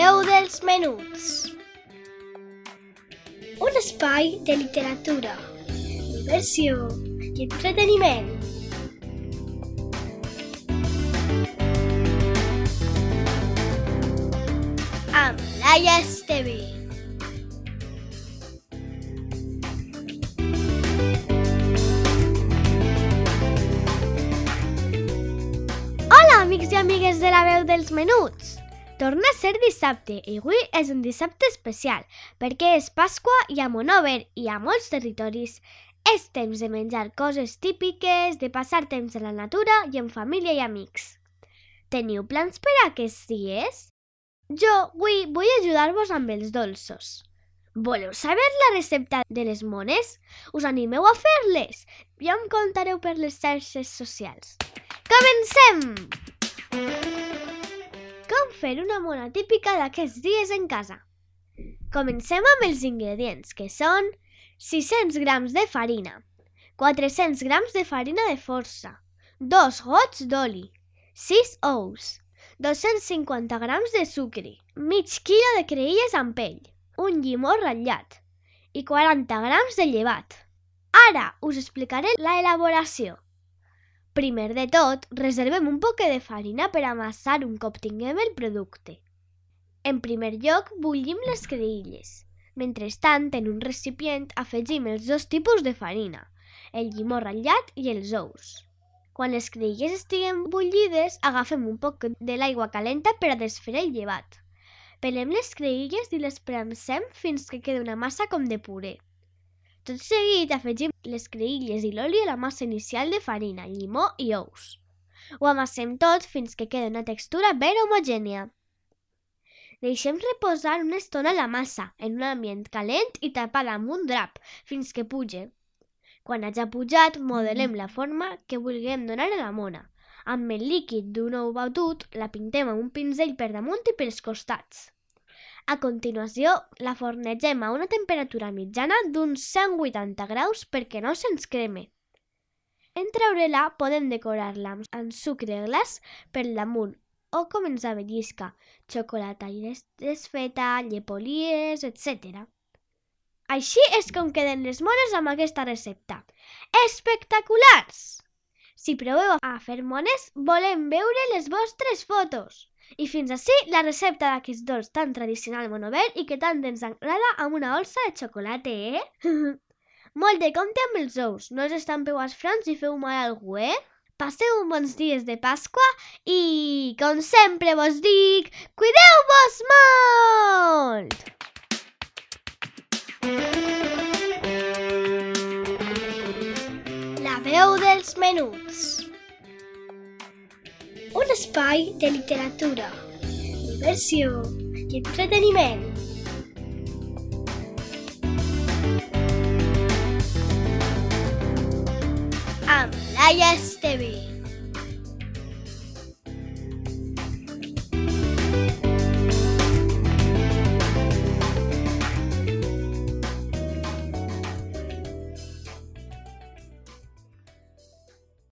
veu dels menuts. Un espai de literatura, diversió i entreteniment. Amb Laia Esteve. Hola, amics i amigues de la veu dels menuts! Torna a ser dissabte i avui és un dissabte especial perquè és Pasqua i a Monover i a molts territoris és temps de menjar coses típiques, de passar temps a la natura i amb família i amics. Teniu plans per a aquests dies? Jo avui vull ajudar-vos amb els dolços. Voleu saber la recepta de les mones? Us animeu a fer-les? Ja em contareu per les xarxes socials. Comencem! Fer una mona típica d'aquests dies en casa? Comencem amb els ingredients, que són 600 grams de farina, 400 grams de farina de força, 2 gots d'oli, 6 ous, 250 grams de sucre, mig quilo de creïlles amb pell, un llimó ratllat i 40 grams de llevat. Ara us explicaré la elaboració. Primer de tot, reservem un poc de farina per amassar un cop tinguem el producte. En primer lloc, bullim les creïlles. Mentrestant, en un recipient afegim els dos tipus de farina, el llimó ratllat i els ous. Quan les creïlles estiguen bullides, agafem un poc de l'aigua calenta per a desfer el llevat. Pelem les creïlles i les premsem fins que quedi una massa com de puré. Tot seguit afegim les creïlles i l'oli a la massa inicial de farina, llimó i ous. Ho amassem tot fins que quedi una textura ben homogènia. Deixem reposar una estona la massa en un ambient calent i tapada amb un drap fins que puge. Quan hagi pujat, modelem la forma que vulguem donar a la mona. Amb el líquid d'un ou batut, la pintem amb un pinzell per damunt i pels costats. A continuació, la fornegem a una temperatura mitjana d'uns 180 graus perquè no se'ns creme. En treure-la, podem decorar-la amb sucre glaç per damunt o com ens avellisca, xocolata desfeta, llepolies, etc. Així és com queden les mones amb aquesta recepta. Espectaculars! Si proveu a fer mones, volem veure les vostres fotos. I fins així la recepta d'aquest dolç tan tradicional monovert i que tant ens agrada amb una olsa de xocolata, eh? Molt de compte amb els ous, no us estampeu als fronts i feu mal a algú, eh? Passeu bons dies de Pasqua i, com sempre vos dic, cuideu-vos molt! La veu dels menuts Un espai de literatura, diversió i entreteniment. Amb Laia Esteve.